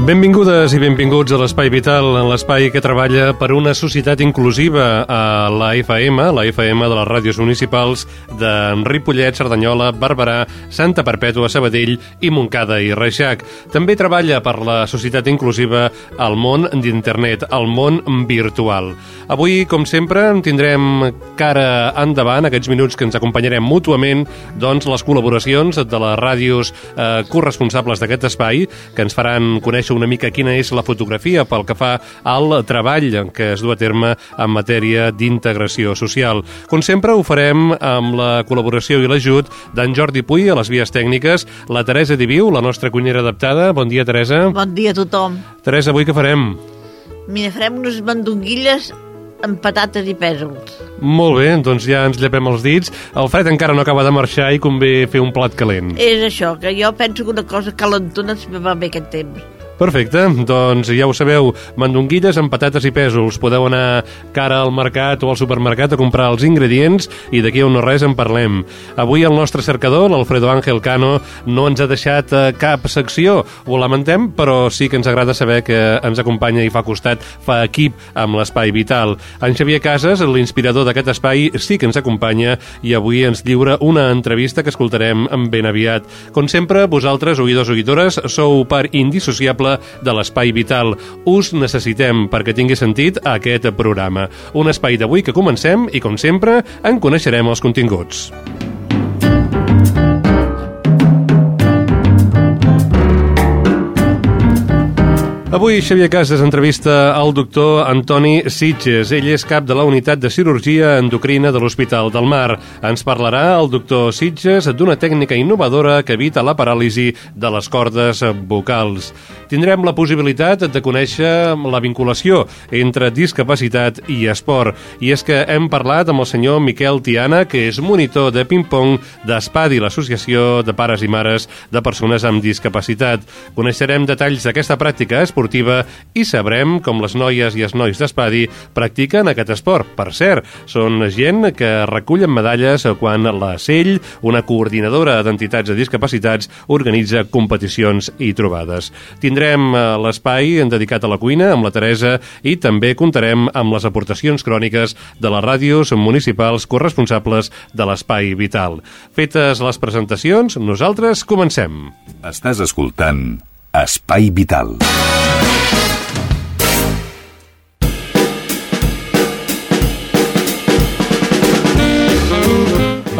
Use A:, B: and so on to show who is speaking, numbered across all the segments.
A: Benvingudes i benvinguts a l'Espai Vital, en l'espai que treballa per una societat inclusiva a la FM, la FM de les ràdios municipals de Ripollet, Cerdanyola, Barberà, Santa Perpètua, Sabadell i Montcada i Reixac. També treballa per la societat inclusiva al món d'internet, al món virtual. Avui, com sempre, tindrem cara endavant, aquests minuts que ens acompanyarem mútuament, doncs les col·laboracions de les ràdios eh, corresponsables d'aquest espai, que ens faran conèixer conèixer una mica quina és la fotografia pel que fa al treball que es du a terme en matèria d'integració social. Com sempre, ho farem amb la col·laboració i l'ajut d'en Jordi Puy a les vies tècniques, la Teresa Diviu, la nostra cuinera adaptada. Bon dia, Teresa.
B: Bon dia a tothom.
A: Teresa, avui què farem?
B: Mira, farem unes mandonguilles amb patates i pèsols.
A: Molt bé, doncs ja ens llepem els dits. El fred encara no acaba de marxar i convé fer un plat calent.
B: És això, que jo penso que una cosa calentona me va bé aquest temps.
A: Perfecte, doncs ja ho sabeu, mandonguilles amb patates i pèsols. Podeu anar cara al mercat o al supermercat a comprar els ingredients i d'aquí a no res en parlem. Avui el nostre cercador, l'Alfredo Ángel Cano, no ens ha deixat eh, cap secció. Ho lamentem, però sí que ens agrada saber que ens acompanya i fa costat, fa equip amb l'Espai Vital. En Xavier Casas, l'inspirador d'aquest espai, sí que ens acompanya i avui ens lliura una entrevista que escoltarem ben aviat. Com sempre, vosaltres, oïdors o oïdores, sou part indissociable de l'Espai Vital. Us necessitem perquè tingui sentit aquest programa. Un espai d'avui que comencem i, com sempre, en coneixerem els continguts. Avui Xavier Casas entrevista al doctor Antoni Sitges. Ell és cap de la unitat de cirurgia endocrina de l'Hospital del Mar. Ens parlarà el doctor Sitges d'una tècnica innovadora que evita la paràlisi de les cordes vocals. Tindrem la possibilitat de conèixer la vinculació entre discapacitat i esport. I és que hem parlat amb el senyor Miquel Tiana, que és monitor de ping-pong d'ESPADI, l'Associació de Pares i Mares de Persones amb Discapacitat. Coneixerem detalls d'aquesta pràctica esportiva esportiva i sabrem com les noies i els nois d'Espadi practiquen aquest esport. Per cert, són gent que recullen medalles quan la CELL, una coordinadora d'entitats de discapacitats, organitza competicions i trobades. Tindrem eh, l'espai dedicat a la cuina amb la Teresa i també comptarem amb les aportacions cròniques de les ràdios municipals corresponsables de l'Espai Vital. Fetes les presentacions, nosaltres comencem.
C: Estàs escoltant Espai Vital.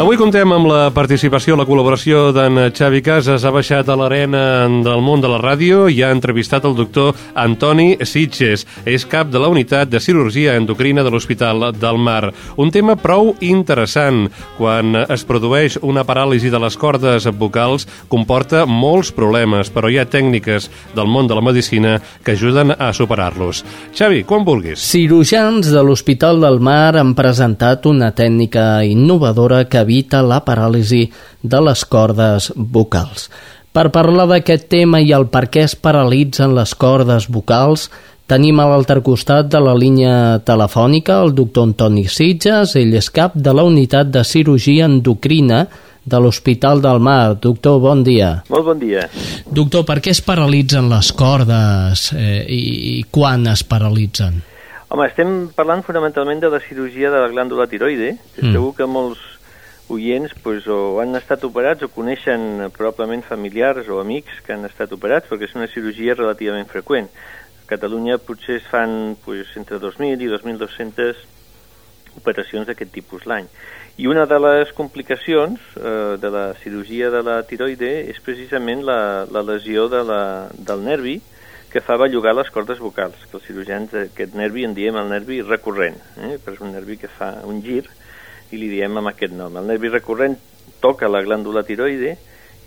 A: Avui contem amb la participació, la col·laboració d'en Xavi Casas. Ha baixat a l'arena del món de la ràdio i ha entrevistat el doctor Antoni Sitges. És cap de la unitat de cirurgia endocrina de l'Hospital del Mar. Un tema prou interessant. Quan es produeix una paràlisi de les cordes vocals comporta molts problemes, però hi ha tècniques del món de la medicina que ajuden a superar-los. Xavi, quan vulguis.
D: Cirurgians de l'Hospital del Mar han presentat una tècnica innovadora que evita la paràlisi de les cordes vocals. Per parlar d'aquest tema i el per què es paralitzen les cordes vocals, tenim a l'altre costat de la línia telefònica el doctor Antoni Sitges, ell és cap de la unitat de cirurgia endocrina de l'Hospital del Mar. Doctor, bon dia.
E: Molt bon dia.
D: Doctor, per què es paralitzen les cordes eh, i, i quan es paralitzen?
E: Home, estem parlant fonamentalment de la cirurgia de la glàndula tiroide, mm. segur que molts oients pues, o han estat operats o coneixen probablement familiars o amics que han estat operats perquè és una cirurgia relativament freqüent. A Catalunya potser es fan pues, entre 2.000 i 2.200 operacions d'aquest tipus l'any. I una de les complicacions eh, de la cirurgia de la tiroide és precisament la, la lesió de la, del nervi que fa bellugar les cordes vocals, que els cirurgians aquest nervi en diem el nervi recurrent, eh? però és un nervi que fa un gir i li diem amb aquest nom. El nervi recurrent toca la glàndula tiroide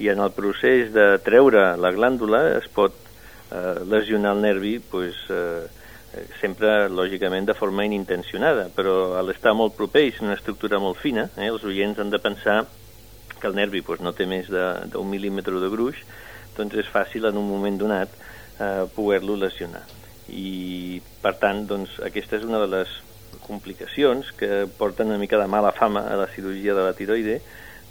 E: i en el procés de treure la glàndula es pot eh, lesionar el nervi pues, eh, sempre, lògicament, de forma inintencionada, però a l'estar molt proper i una estructura molt fina, eh, els oients han de pensar que el nervi doncs, no té més d'un mil·límetre de gruix, doncs és fàcil en un moment donat eh, poder-lo lesionar. I, per tant, doncs, aquesta és una de les complicacions que porten una mica de mala fama a la cirurgia de la tiroide,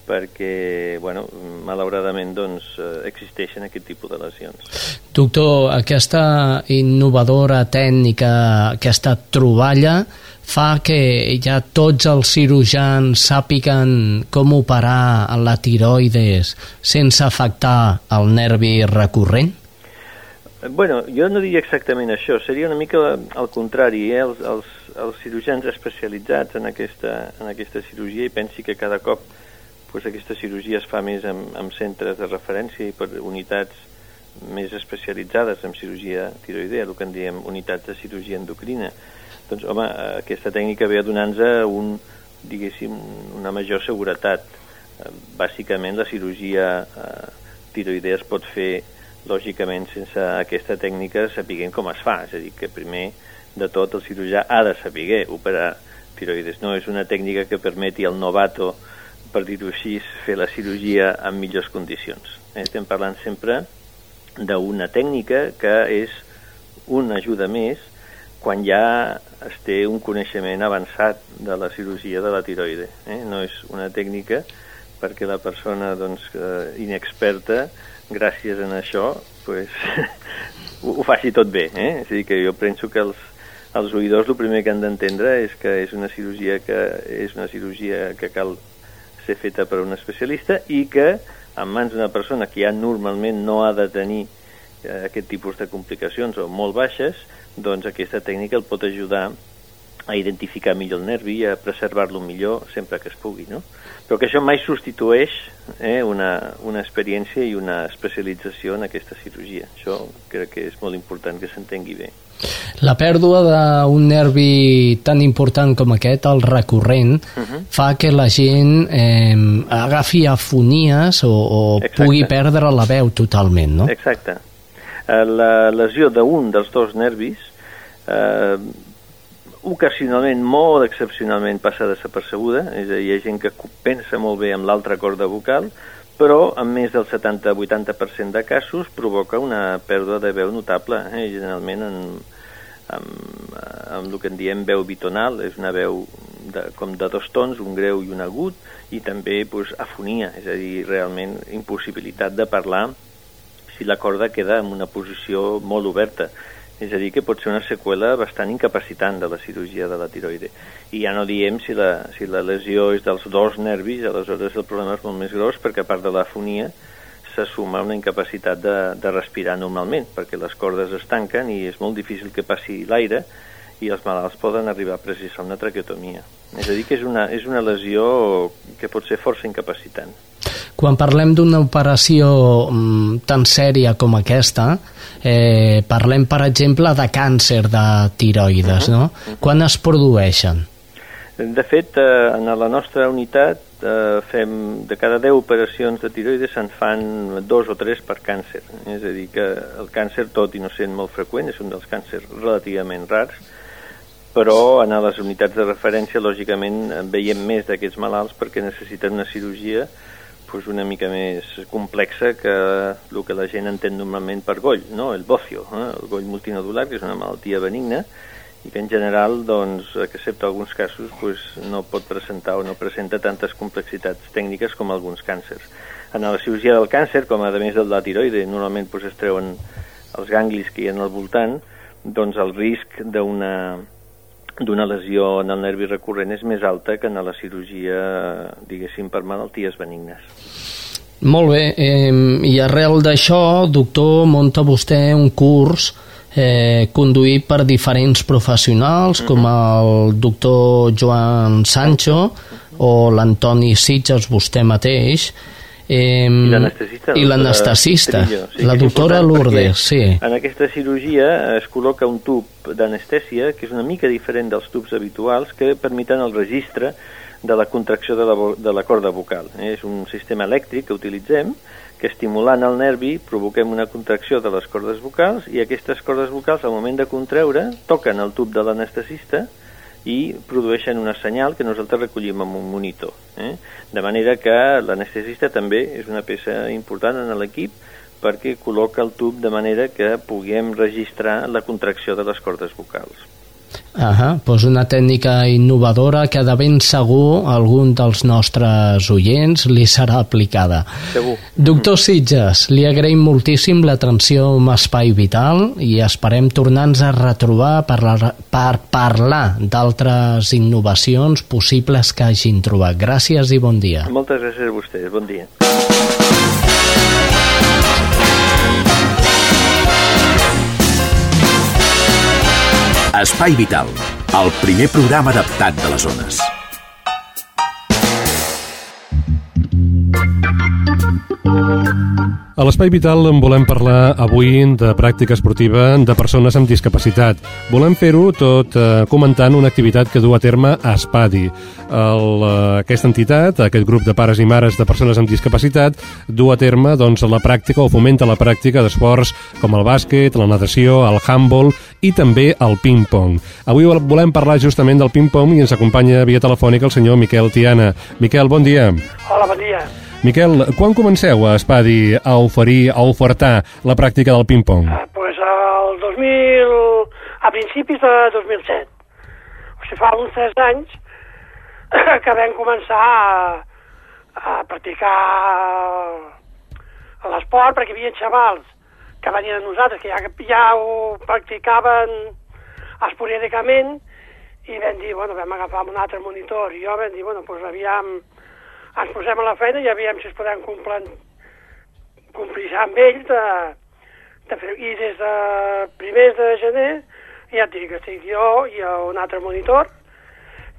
E: perquè, bueno, malauradament doncs, eh, existeixen aquest tipus de lesions.
D: Doctor, aquesta innovadora tècnica, aquesta troballa, fa que ja tots els cirurgians sàpiguen com operar la tiroides sense afectar el nervi recurrent?
E: Bueno, jo no diria exactament això, seria una mica al contrari, eh? els, els, els cirurgians especialitzats en aquesta, en aquesta cirurgia i pensi que cada cop pues, aquesta cirurgia es fa més amb, amb centres de referència i per unitats més especialitzades en cirurgia tiroidea, el que en diem unitats de cirurgia endocrina. Doncs, home, aquesta tècnica ve a donar-nos un, diguéssim, una major seguretat. Bàsicament, la cirurgia eh, tiroidea es pot fer, lògicament, sense aquesta tècnica sapiguem com es fa. És a dir, que primer de tot el cirurgià ha de saber operar tiroides. No és una tècnica que permeti al novato per dir-ho així, fer la cirurgia en millors condicions. Estem parlant sempre d'una tècnica que és una ajuda més quan ja es té un coneixement avançat de la cirurgia de la tiroide. Eh? No és una tècnica perquè la persona doncs, eh, inexperta, gràcies a això, pues, ho faci tot bé. Eh? És a dir, que jo penso que els, els oïdors el primer que han d'entendre és que és una cirurgia que és una cirurgia que cal ser feta per un especialista i que en mans d'una persona que ja normalment no ha de tenir eh, aquest tipus de complicacions o molt baixes, doncs aquesta tècnica el pot ajudar a identificar millor el nervi i a preservar-lo millor sempre que es pugui, no? Però que això mai substitueix eh, una, una experiència i una especialització en aquesta cirurgia. Això crec que és molt important que s'entengui bé.
D: La pèrdua d'un nervi tan important com aquest, el recurrent, uh mhm. -huh. fa que la gent eh, agafi afonies o, o pugui perdre la veu totalment, no?
E: Exacte. Eh, la lesió d'un dels dos nervis eh, ocasionalment, molt excepcionalment, passa desapercebuda, és a dir, hi ha gent que pensa molt bé amb l'altra corda vocal, però en més del 70-80% de casos provoca una pèrdua de veu notable, eh? generalment en, amb, amb el que en diem veu bitonal, és una veu de, com de dos tons, un greu i un agut, i també pues, afonia, és a dir, realment impossibilitat de parlar si la corda queda en una posició molt oberta. És a dir, que pot ser una seqüela bastant incapacitant de la cirurgia de la tiroide. I ja no diem si la, si la lesió és dels dos nervis, aleshores el problema és molt més gros perquè a part de l'afonia, se suma una incapacitat de, de respirar normalment, perquè les cordes es tanquen i és molt difícil que passi l'aire i els malalts poden arribar a precisar una traqueotomia. És a dir, que és una, és una lesió que pot ser força incapacitant.
D: Quan parlem d'una operació mm, tan sèria com aquesta, eh, parlem, per exemple, de càncer de tiroides, uh -huh. no? Quan es produeixen?
E: De fet, eh, en la nostra unitat eh, fem, de cada 10 operacions de tiroides se'n fan dos o tres per càncer. És a dir, que el càncer, tot i no sent molt freqüent, és un dels càncers relativament rars, però en les unitats de referència, lògicament, veiem més d'aquests malalts perquè necessiten una cirurgia pues, una mica més complexa que el que la gent entén normalment per goll, no? el bocio, eh? el goll multinodular, que és una malaltia benigna, i que en general, doncs, excepte alguns casos, pues, no pot presentar o no presenta tantes complexitats tècniques com alguns càncers. En la cirurgia del càncer, com a més del de la tiroide, normalment pues, es treuen els ganglis que hi ha al voltant, doncs el risc d'una d'una lesió en el nervi recurrent és més alta que en la cirurgia, diguéssim, per malalties benignes.
D: Molt bé, eh, i arrel d'això, doctor, monta vostè un curs eh, conduït per diferents professionals com el doctor Joan Sancho o l'Antoni Sitges, vostè mateix,
E: Eh, I l'anestesista.
D: Sí, la doctora Lourdes, sí.
E: En aquesta cirurgia es col·loca un tub d'anestèsia que és una mica diferent dels tubs habituals que permeten el registre de la contracció de la, de la corda vocal. Eh? És un sistema elèctric que utilitzem que estimulant el nervi provoquem una contracció de les cordes vocals i aquestes cordes vocals al moment de contreure toquen el tub de l'anestesista i produeixen una senyal que nosaltres recollim amb un monitor. Eh? De manera que l'anestesista també és una peça important en l'equip perquè col·loca el tub de manera que puguem registrar la contracció de les cordes vocals.
D: Ah, doncs una tècnica innovadora que de ben segur algun dels nostres oients li serà aplicada.
E: Segur.
D: Doctor Sitges, li agraïm moltíssim l'atenció amb Espai Vital i esperem tornar-nos a retrobar per, la, per parlar d'altres innovacions possibles que hagin trobat. Gràcies i bon dia.
E: Moltes gràcies a vostès. Bon dia.
F: Espai Vital, el primer programa adaptat de les zones.
A: A l'Espai Vital en volem parlar avui de pràctica esportiva de persones amb discapacitat. Volem fer-ho tot eh, comentant una activitat que du a terme a Espadi. El, eh, aquesta entitat, aquest grup de pares i mares de persones amb discapacitat, du a terme doncs, la pràctica o fomenta la pràctica d'esports com el bàsquet, la natació, el handball i també el ping-pong. Avui volem parlar justament del ping-pong i ens acompanya via telefònica el senyor Miquel Tiana. Miquel, bon dia.
G: Hola, bon dia.
A: Miquel, quan comenceu a Espadi a oferir, a ofertar la pràctica del ping-pong?
G: Ah, pues el 2000, a principis de 2007. O sigui, fa uns 3 anys que vam començar a, a practicar l'esport perquè hi havia xavals que venien a nosaltres, que ja, ja ho practicaven esporàdicament i vam dir, bueno, vam agafar un altre monitor i jo vam dir, bueno, doncs aviam ens posem a la feina i aviam si es podem complir, complir amb ells de, de fer, i des de primers de gener ja et dic, estic jo i un altre monitor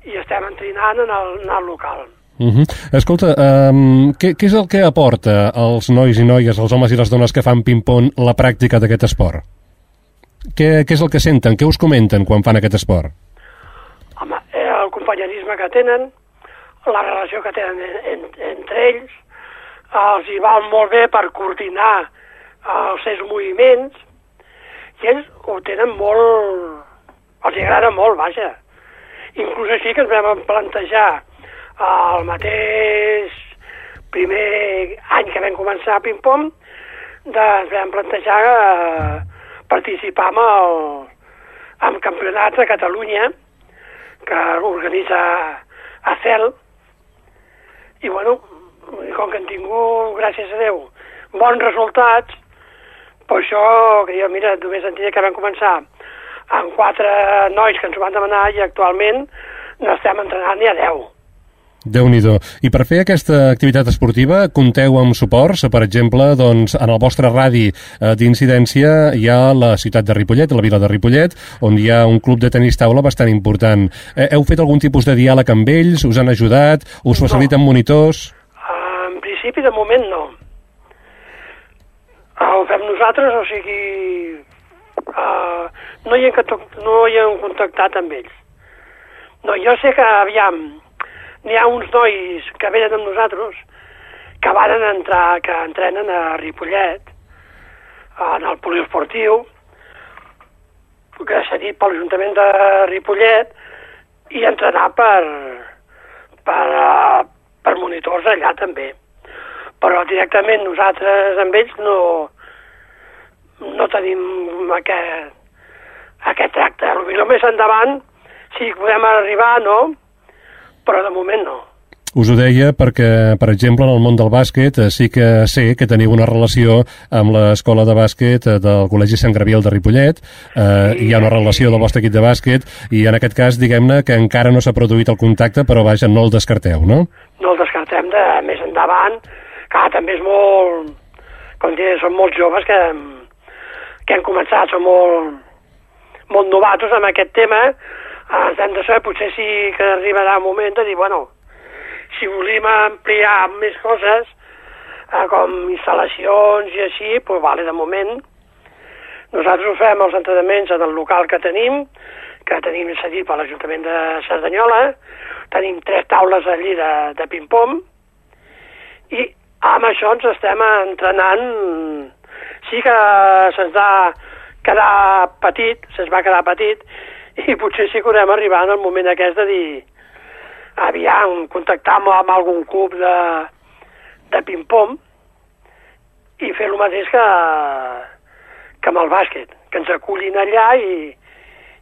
G: i estem entrenant en el, en el local.
A: Uh -huh. Escolta, um, què, què és el que aporta als nois i noies, als homes i les dones que fan ping-pong la pràctica d'aquest esport? Què, què és el que senten? Què us comenten quan fan aquest esport?
G: Home, eh, el companyerisme que tenen, la relació que tenen en, en, entre ells, els hi val molt bé per coordinar els seus moviments, i ells ho tenen molt... els agrada molt, vaja. Inclús així que ens vam plantejar el mateix primer any que vam començar a ping-pong, doncs vam plantejar eh, participar amb, el, amb campionats de Catalunya que organitza a CEL, i bueno, com que han tingut, gràcies a Déu, bons resultats, per això que jo, mira, només en que vam començar amb quatre nois que ens ho van demanar i actualment n'estem entrenant ni a deu
A: déu nhi I per fer aquesta activitat esportiva compteu amb suports? Per exemple, doncs, en el vostre radi eh, d'incidència hi ha la ciutat de Ripollet, la vila de Ripollet, on hi ha un club de tenis taula bastant important. Eh, heu fet algun tipus de diàleg amb ells? Us han ajudat? Us
G: no.
A: faciliten monitors?
G: Uh, en principi, de moment, no. Uh, ho fem nosaltres, o sigui... Uh, no, hi hem, no hi hem contactat amb ells. No, jo sé que, aviam, n'hi ha uns nois que venen amb nosaltres que van entrar, que entrenen a Ripollet, en el poliesportiu, que s'ha dit per l'Ajuntament de Ripollet, i entrenar per, per, uh, per monitors allà també. Però directament nosaltres amb ells no, no tenim aquest, aquest tracte. Potser més endavant, si podem arribar, no?, però de moment no.
A: Us ho deia perquè, per exemple, en el món del bàsquet eh, sí que sé que teniu una relació amb l'escola de bàsquet eh, del Col·legi Sant Graviel de Ripollet, eh, hi ha una relació del vostre equip de bàsquet i en aquest cas, diguem-ne, que encara no s'ha produït el contacte, però vaja, no el descarteu, no?
G: No el descartem de més endavant, que també és molt... Com dir, són molts joves que, que han començat, són molt molt novatos amb aquest tema, ens hem de saber, potser sí que arribarà un moment de dir, bueno, si volim ampliar més coses, eh, com instal·lacions i així, doncs pues, vale, de moment. Nosaltres ho fem els entrenaments en el local que tenim, que tenim cedit per l'Ajuntament de Cerdanyola, tenim tres taules allí de, de ping-pong, i amb això ens estem entrenant. Sí que se'ns va quedar petit, se'ns va quedar petit, i potser sí que haurem arribat al moment aquest de dir aviam, contactar amb, amb algun club de, de ping-pong i fer el mateix que, que amb el bàsquet, que ens acullin allà i,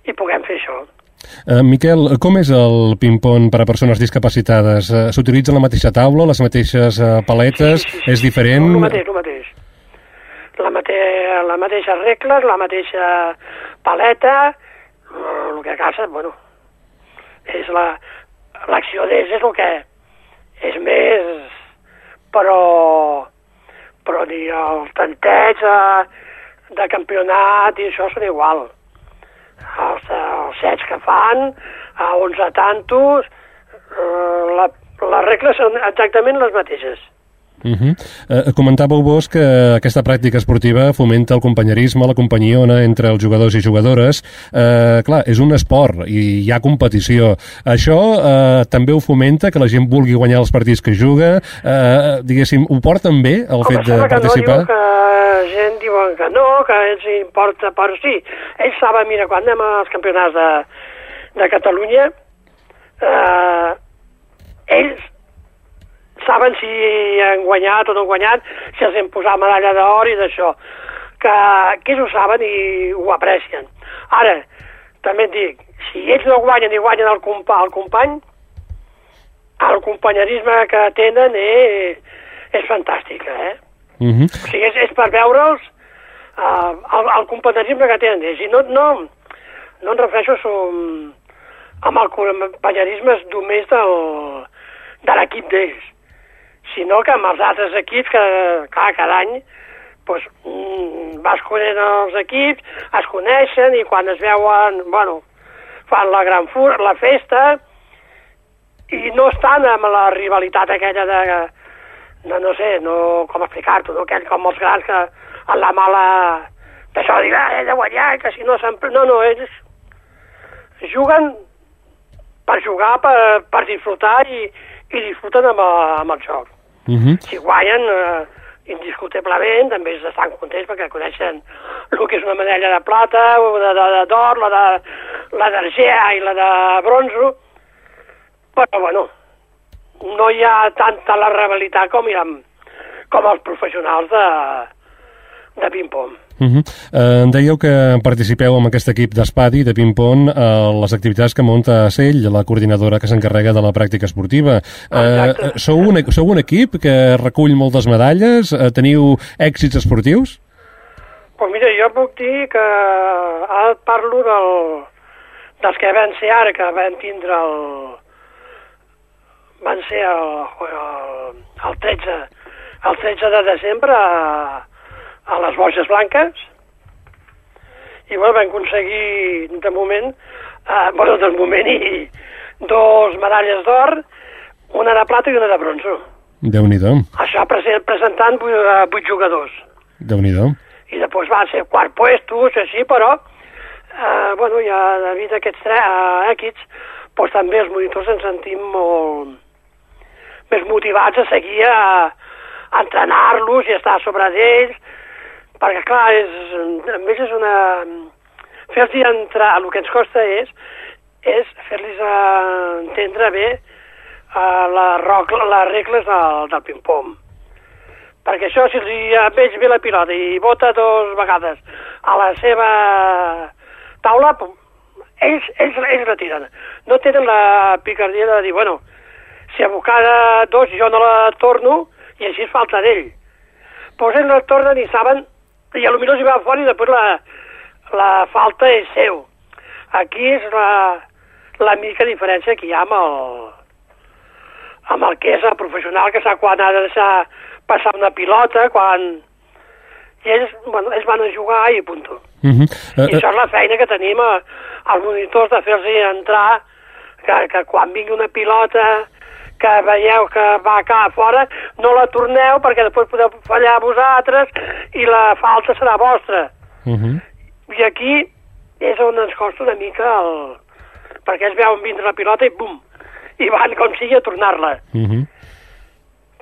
G: i puguem fer això.
A: Uh, Miquel, com és el ping-pong per a persones discapacitades? Uh, S'utilitza la mateixa taula, les mateixes uh, paletes?
G: Sí, sí, sí.
A: És diferent?
G: No, el mateix, el mateix. La, mate la mateixa regles, la mateixa paleta, el que casa, bueno, és la l'acció d'ells és el que és més, però però dir, el tanteig de, de campionat i això són igual els, els sets que fan, a 11 tantos, eh, la, les regles són exactament les mateixes.
A: Uh -huh. uh, comentàveu vos que aquesta pràctica esportiva fomenta el companyerisme, la companyiona entre els jugadors i jugadores. Uh, clar, és un esport i hi ha competició. Això uh, també ho fomenta, que la gent vulgui guanyar els partits que juga? Uh, diguéssim, ho porten bé, el
G: Home,
A: fet de participar?
G: Que no, que gent diuen que no, que ells importa, però sí, ells saben, mira, quan anem als campionats de, de Catalunya, eh, ells saben si han guanyat o no han guanyat, si els hem posat medalla d'or i d'això, que, que ells ho saben i ho aprecien. Ara, també et dic, si ells no guanyen i guanyen el, compa el company, el companyerisme que tenen és, és fantàstic, eh?
A: Uh -huh.
G: O sigui, és, és per veure'ls uh, el, el companyerisme que tenen ells. I no, no, no em refereixo som, amb el companyerisme només del, de l'equip d'ells, sinó que amb els altres equips, que clar, cada any doncs, mm, vas coneixent els equips, es coneixen i quan es veuen, bueno, fan la gran fur, la festa, i no estan amb la rivalitat aquella de, no, no sé, no, com explicar-t'ho, no? aquell com els grans que en la mala d'això de dir, ah, he de guanyar, que si no sempre... No, no, ells juguen per jugar, per, per disfrutar i, i disfruten amb, amb el joc.
A: Uh -huh.
G: Si guanyen, eh, indiscutiblement, també estan contents perquè coneixen el que és una medalla de plata, de d'or, la de la i la de bronzo, però bueno, no hi ha tanta la rivalitat com hi ha com els professionals de, de ping-pong.
A: Uh -huh. uh, em dèieu que participeu amb aquest equip d'espadi, de ping-pong, a les activitats que munta Sell, la coordinadora que s'encarrega de la pràctica esportiva. Uh,
G: Exacte.
A: sou, un, e- sou un equip que recull moltes medalles? Uh, teniu èxits esportius?
G: Pues mira, jo puc dir que ara parlo del, dels que van ser ara, que van tindre el... van ser el, el, el 13 el 13 de desembre a, a les Boges Blanques. I bueno, van aconseguir de moment eh, bueno, del moment i dos medalles d'or una de plata i una de bronzo
A: Déu-n'hi-do,
G: això present, presentant vuit, eh, vuit jugadors.
A: Déu nhi
G: i després van ser quart puestos, així, però, eh, bueno, ja degut a aquests tres eh, equips, doncs també els monitors ens sentim molt més motivats a seguir a, a entrenar-los i a estar sobre d'ells, perquè, clar, és, a més és una... Fer-los entrar, el que ens costa és, és fer-los entendre bé eh, la roc, les regles del, del ping-pong perquè això, si li veig bé la pilota i vota dos vegades a la seva taula, ells, ells, ells la tiren. No tenen la picardia de dir, bueno, si a cada dos jo no la torno i així falta d'ell. Pues ells la tornen i saben, i a lo millor s'hi va fora i després la, la falta és seu. Aquí és la, la mica diferència que hi ha amb el, amb el que és el professional, que sap quan ha de deixar passar una pilota, quan... I ells, bueno, ells van a jugar i punto.
A: Uh -huh.
G: I això és la feina que tenim a, als monitors de fer-los entrar, que, que quan vingui una pilota que veieu que va cap a fora, no la torneu perquè després podeu fallar vosaltres i la falta serà vostra.
A: Uh -huh.
G: I aquí és on ens costa una mica el... perquè ells veuen vindre la pilota i bum, i van com sigui a tornar-la.
A: Uh -huh.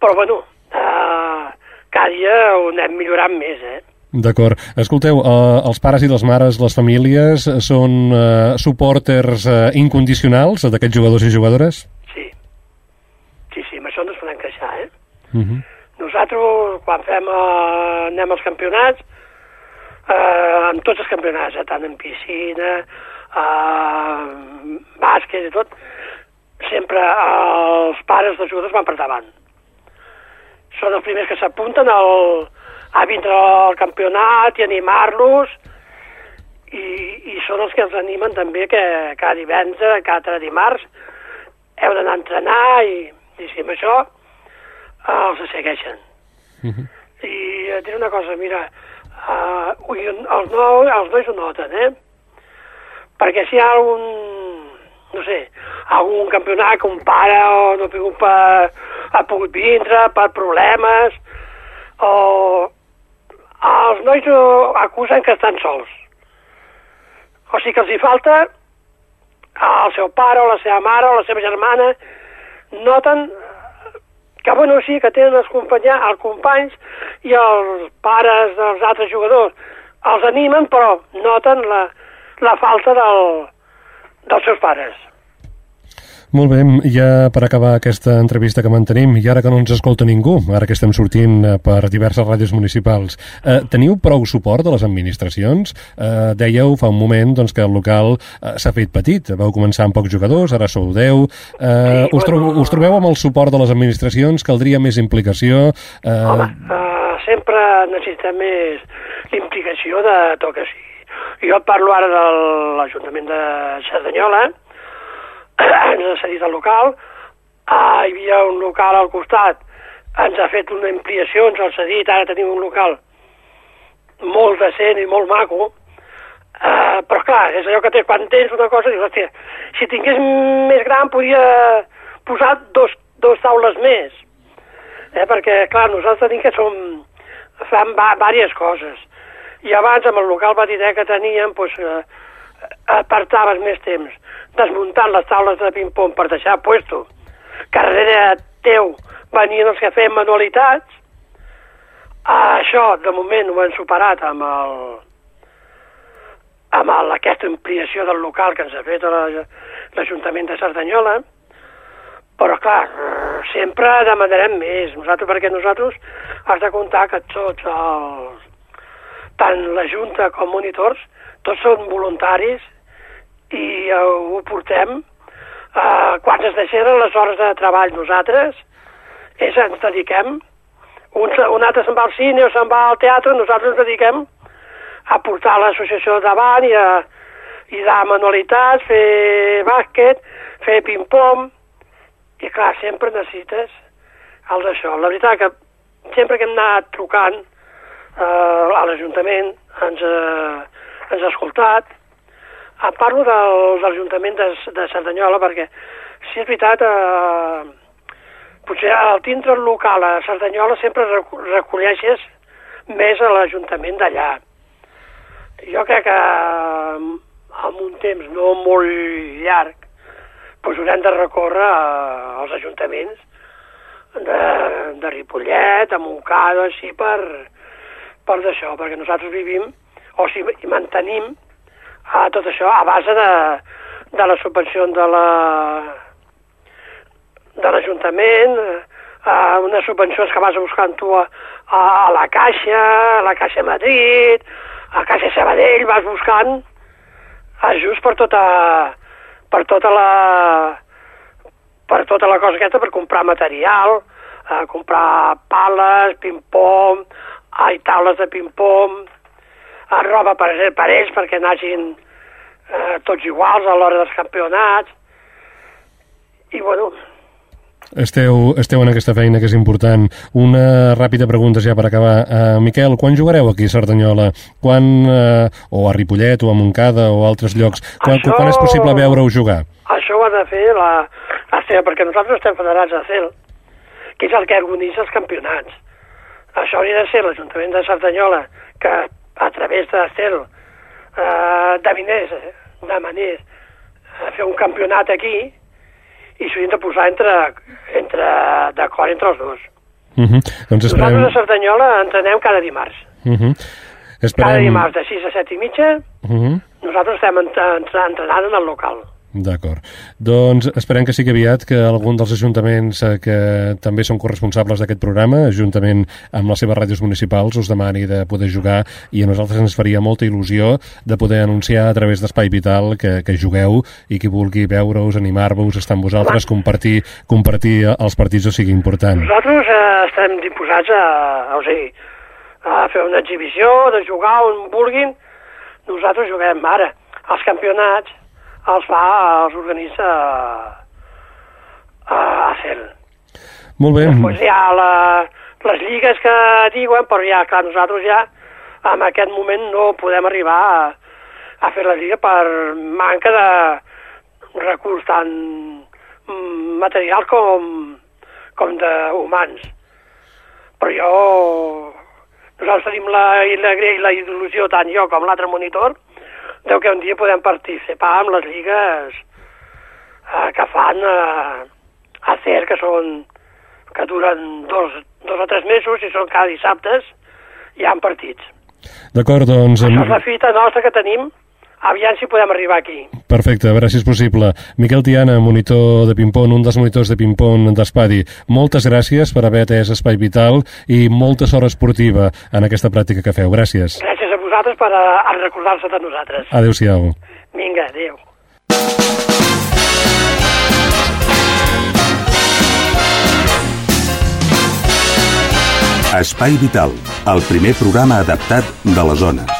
G: Però bueno, uh, cada dia ho anem millorant més, eh?
A: D'acord. Escolteu, eh, els pares i les mares, les famílies, són eh, suporters eh, incondicionals d'aquests jugadors i jugadores?
G: Sí. Sí, sí, amb això no es podem queixar, eh?
A: Uh -huh.
G: Nosaltres, quan fem, eh, anem als campionats, eh, en tots els campionats, eh, tant en piscina, eh, bàsquet i tot, sempre els pares dels jugadors van per davant. Són els primers que s'apunten al, a vindre al campionat i animar-los i, i són els que els animen també que cada divendres, cada dimarts heu d'anar a entrenar i, i si amb això eh, els segueixen.
A: Uh -huh.
G: I et diré una cosa, mira, uh, els, no, els nois ho noten, eh? Perquè si hi ha algun, no sé, algun campionat que un pare o no ha pogut, per, ha pogut vindre per problemes, o els nois ho acusen que estan sols. O sigui que els hi falta el seu pare o la seva mare o la seva germana noten que bueno, sí, que tenen els, companya, els companys i els pares dels altres jugadors els animen, però noten la, la falta del, dels seus pares.
A: Molt bé, ja per acabar aquesta entrevista que mantenim, i ara que no ens escolta ningú, ara que estem sortint eh, per diverses ràdios municipals, eh, teniu prou suport de les administracions? Eh, dèieu fa un moment doncs, que el local eh, s'ha fet petit, vau començar amb pocs jugadors, ara sou 10. Eh,
G: Sí,
A: us, tro
G: bueno,
A: us trobeu amb el suport de les administracions? Caldria més implicació? Eh,
G: Home, uh, sempre necessitem més l'implicació de tot que sí. Jo parlo ara de l'Ajuntament de Cerdanyola, ens ha cedit el local, uh, hi havia un local al costat, ens ha fet una ampliació, ens ha cedit, ara tenim un local molt decent i molt maco, Uh, però clar, és allò que té, quan tens una cosa, dius, hòstia, si tingués més gran podia posar dos, dos taules més. Eh, perquè, clar, nosaltres tenim que som, fan diverses coses. I abans, amb el local petitet que teníem, doncs, eh, apartaves més temps desmuntant les taules de ping-pong per deixar puesto. Que darrere teu venien els que feien manualitats. Uh, això, de moment, ho hem superat amb el, amb el, aquesta ampliació del local que ens ha fet la- l'Ajuntament de Cerdanyola, però clar, sempre demanarem més, nosaltres, perquè nosaltres has de comptar que tots els, tant la Junta com monitors, tots són voluntaris i eh, ho portem eh, quan es deixen les hores de treball nosaltres, és, ens dediquem, un, un altre se'n va al cine o se'n va al teatre, nosaltres ens dediquem a portar l'associació davant i a i dar manualitats, fer bàsquet, fer ping-pong, i clar, sempre necessites el d'això. La veritat que sempre que hem anat trucant eh, a l'Ajuntament ens, eh, ens ha escoltat. Eh, parlo del, de l'Ajuntament de, de Cerdanyola perquè, si és veritat, eh, potser al tindre el local a Cerdanyola sempre recolleixes més a l'Ajuntament d'allà. Jo crec que eh, amb un temps no molt llarg doncs haurem de recórrer a- als ajuntaments de, de Ripollet, a Montcada, així per, per d'això, perquè nosaltres vivim o sigui, mantenim a tot això a base de, de la subvenció de la de l'Ajuntament, eh, unes subvencions que vas buscant tu a, a, a la Caixa, a la Caixa Madrid, a Caixa Sabadell, vas buscant ajuts per tota, per tota la per tota la cosa aquesta, per comprar material, eh, comprar pales, ping-pong, ai, taules de ping-pong, eh, roba per, per ells perquè n'hagin eh, tots iguals a l'hora dels campionats. I bueno,
A: esteu, esteu en aquesta feina que és important. Una ràpida pregunta ja per acabar. Uh, Miquel, quan jugareu aquí a Cerdanyola? Quan, uh, o a Ripollet, o a Montcada, o a altres llocs? Quan,
G: Això-
A: quan és possible veure-ho jugar?
G: Això ho ha de fer la, la CEL, perquè nosaltres estem federats a CEL, que és el que organitza els campionats. Això hauria de ser l'Ajuntament de Cerdanyola, que a través de CEL eh, devinés, eh, demanés a fer un campionat aquí i s'ho haurien de posar entre, entre d'acord entre els dos.
A: Uh -huh. Doncs esperem...
G: Nosaltres a Cerdanyola entrenem cada dimarts.
A: Uh -huh.
G: Cada
A: Esperem...
G: dimarts de 6 a 7 i mitja
A: Uh -huh.
G: nosaltres estem entre- entre- entrenant en el local.
A: D'acord. Doncs esperem que sigui aviat que algun dels ajuntaments eh, que també són corresponsables d'aquest programa, juntament amb les seves ràdios municipals, us demani de poder jugar i a nosaltres ens faria molta il·lusió de poder anunciar a través d'Espai Vital que, que jugueu i qui vulgui veure-us, animar-vos, estar amb vosaltres, compartir, compartir els partits o sigui important.
G: Nosaltres eh, estem disposats a, o sigui, a fer una exhibició, de jugar on vulguin. Nosaltres juguem ara. Els campionats els fa, els organitza a, a CEL.
A: Molt bé.
G: Després hi ha la, les lligues que diuen, però ja, clar, nosaltres ja en aquest moment no podem arribar a, a fer la lliga per manca de recurs tant mm, material com, com de humans. Però jo... Nosaltres tenim la, la, la il·lusió, tant jo com l'altre monitor, de que un dia podem participar amb les lligues eh, que fan eh, a CER, que són que duren dos, dos o tres mesos i són cada dissabtes, hi ha partits.
A: D'acord, doncs...
G: Això és la fita nostra que tenim, aviam si podem arribar aquí.
A: Perfecte, a veure si és possible. Miquel Tiana, monitor de ping-pong, un dels monitors de ping-pong d'Espadi, moltes gràcies per haver atès Espai Vital i molta sort esportiva en aquesta pràctica que feu. Gràcies.
G: Gràcies vosaltres per a, a recordar-se de nosaltres.
A: Adéu-siau.
G: Vinga, adéu.
F: Espai Vital, el primer programa adaptat de les zones.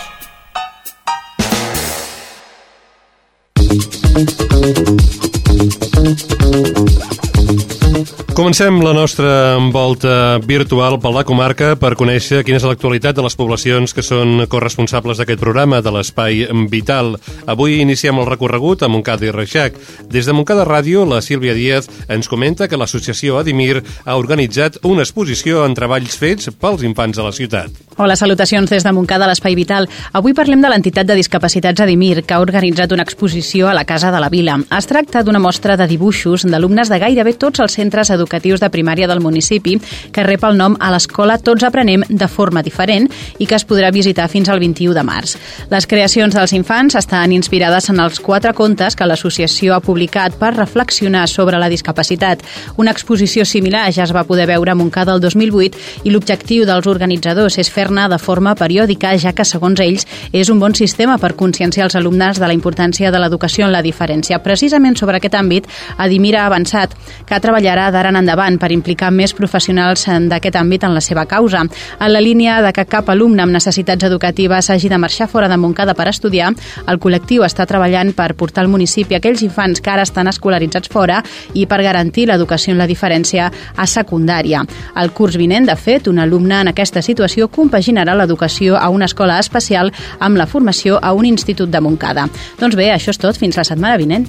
A: Comencem la nostra volta virtual per la comarca per conèixer quina és l'actualitat de les poblacions que són corresponsables d'aquest programa de l'Espai Vital. Avui iniciem el recorregut a Montcada i Reixac. Des de Montcada Ràdio, la Sílvia Díaz ens comenta que l'associació Adimir ha organitzat una exposició en treballs fets pels infants de la ciutat.
H: Hola, salutacions des de Montcada a l'Espai Vital. Avui parlem de l'entitat de discapacitats Adimir, que ha organitzat una exposició a la Casa de la Vila. Es tracta d'una mostra de dibuixos d'alumnes de gairebé tots els centres educatius de primària del municipi, que rep el nom a l'escola Tots aprenem de forma diferent i que es podrà visitar fins al 21 de març. Les creacions dels infants estan inspirades en els quatre contes que l'associació ha publicat per reflexionar sobre la discapacitat. Una exposició similar ja es va poder veure a Montcada el 2008 i l'objectiu dels organitzadors és fer-ne de forma periòdica, ja que, segons ells, és un bon sistema per conscienciar els alumnes de la importància de l'educació en la diferència. Precisament sobre aquest àmbit, Adimir ha avançat que treballarà d'ara en endavant per implicar més professionals d'aquest àmbit en la seva causa. En la línia de que cap alumne amb necessitats educatives hagi de marxar fora de Montcada per estudiar, el col·lectiu està treballant per portar al municipi aquells infants que ara estan escolaritzats fora i per garantir l'educació en la diferència a secundària. El curs vinent, de fet, un alumne en aquesta situació compaginarà l'educació a una escola especial amb la formació a un institut de Montcada. Doncs bé, això és tot. Fins la setmana vinent.